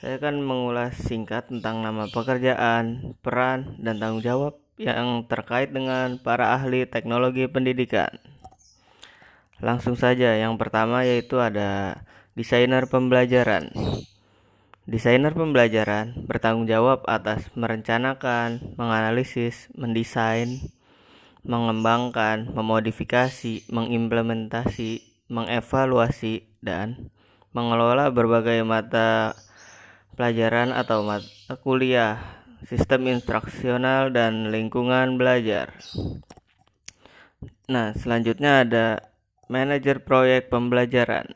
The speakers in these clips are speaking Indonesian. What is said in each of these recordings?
Saya akan mengulas singkat tentang nama pekerjaan, peran, dan tanggung jawab yang terkait dengan para ahli teknologi pendidikan. Langsung saja, yang pertama yaitu ada Desainer pembelajaran Desainer pembelajaran bertanggung jawab atas merencanakan, menganalisis, mendesain, mengembangkan, memodifikasi, mengimplementasi, mengevaluasi, dan mengelola berbagai mata pelajaran atau mata kuliah, sistem instruksional, dan lingkungan belajar. Nah, selanjutnya ada manajer proyek pembelajaran.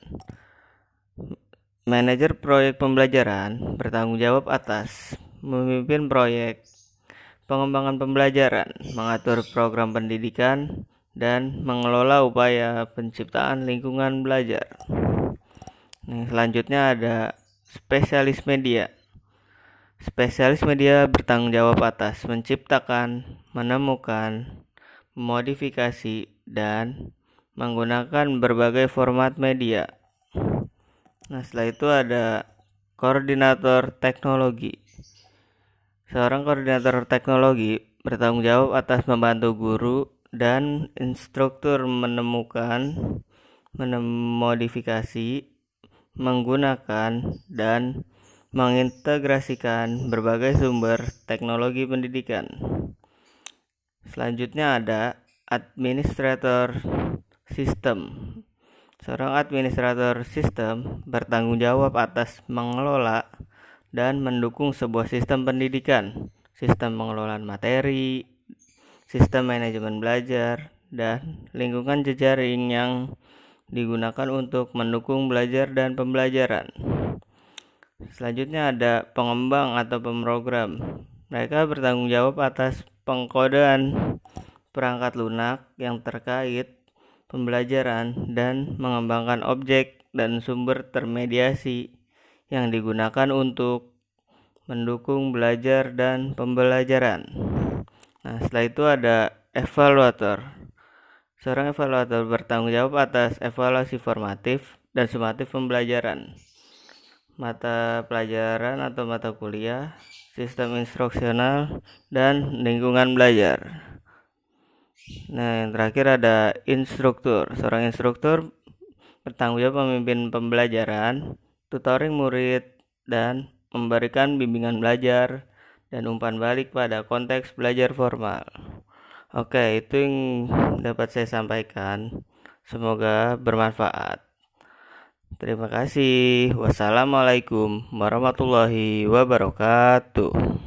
Manajer proyek pembelajaran bertanggung jawab atas memimpin proyek pengembangan pembelajaran, mengatur program pendidikan, dan mengelola upaya penciptaan lingkungan belajar. Nah, selanjutnya ada spesialis media. Spesialis media bertanggung jawab atas menciptakan, menemukan, memodifikasi, dan menggunakan berbagai format media Nah, setelah itu ada koordinator teknologi. Seorang koordinator teknologi bertanggung jawab atas membantu guru dan instruktur menemukan, memodifikasi, menggunakan, dan mengintegrasikan berbagai sumber teknologi pendidikan. Selanjutnya ada administrator sistem Seorang administrator sistem bertanggung jawab atas mengelola dan mendukung sebuah sistem pendidikan, sistem pengelolaan materi, sistem manajemen belajar, dan lingkungan jejaring yang digunakan untuk mendukung belajar dan pembelajaran. Selanjutnya ada pengembang atau pemrogram. Mereka bertanggung jawab atas pengkodean perangkat lunak yang terkait pembelajaran, dan mengembangkan objek dan sumber termediasi yang digunakan untuk mendukung belajar dan pembelajaran. Nah, setelah itu ada evaluator. Seorang evaluator bertanggung jawab atas evaluasi formatif dan sumatif pembelajaran, mata pelajaran atau mata kuliah, sistem instruksional, dan lingkungan belajar. Nah, yang terakhir ada instruktur. Seorang instruktur bertanggung jawab memimpin pembelajaran, tutoring murid, dan memberikan bimbingan belajar dan umpan balik pada konteks belajar formal. Oke, itu yang dapat saya sampaikan. Semoga bermanfaat. Terima kasih. Wassalamualaikum warahmatullahi wabarakatuh.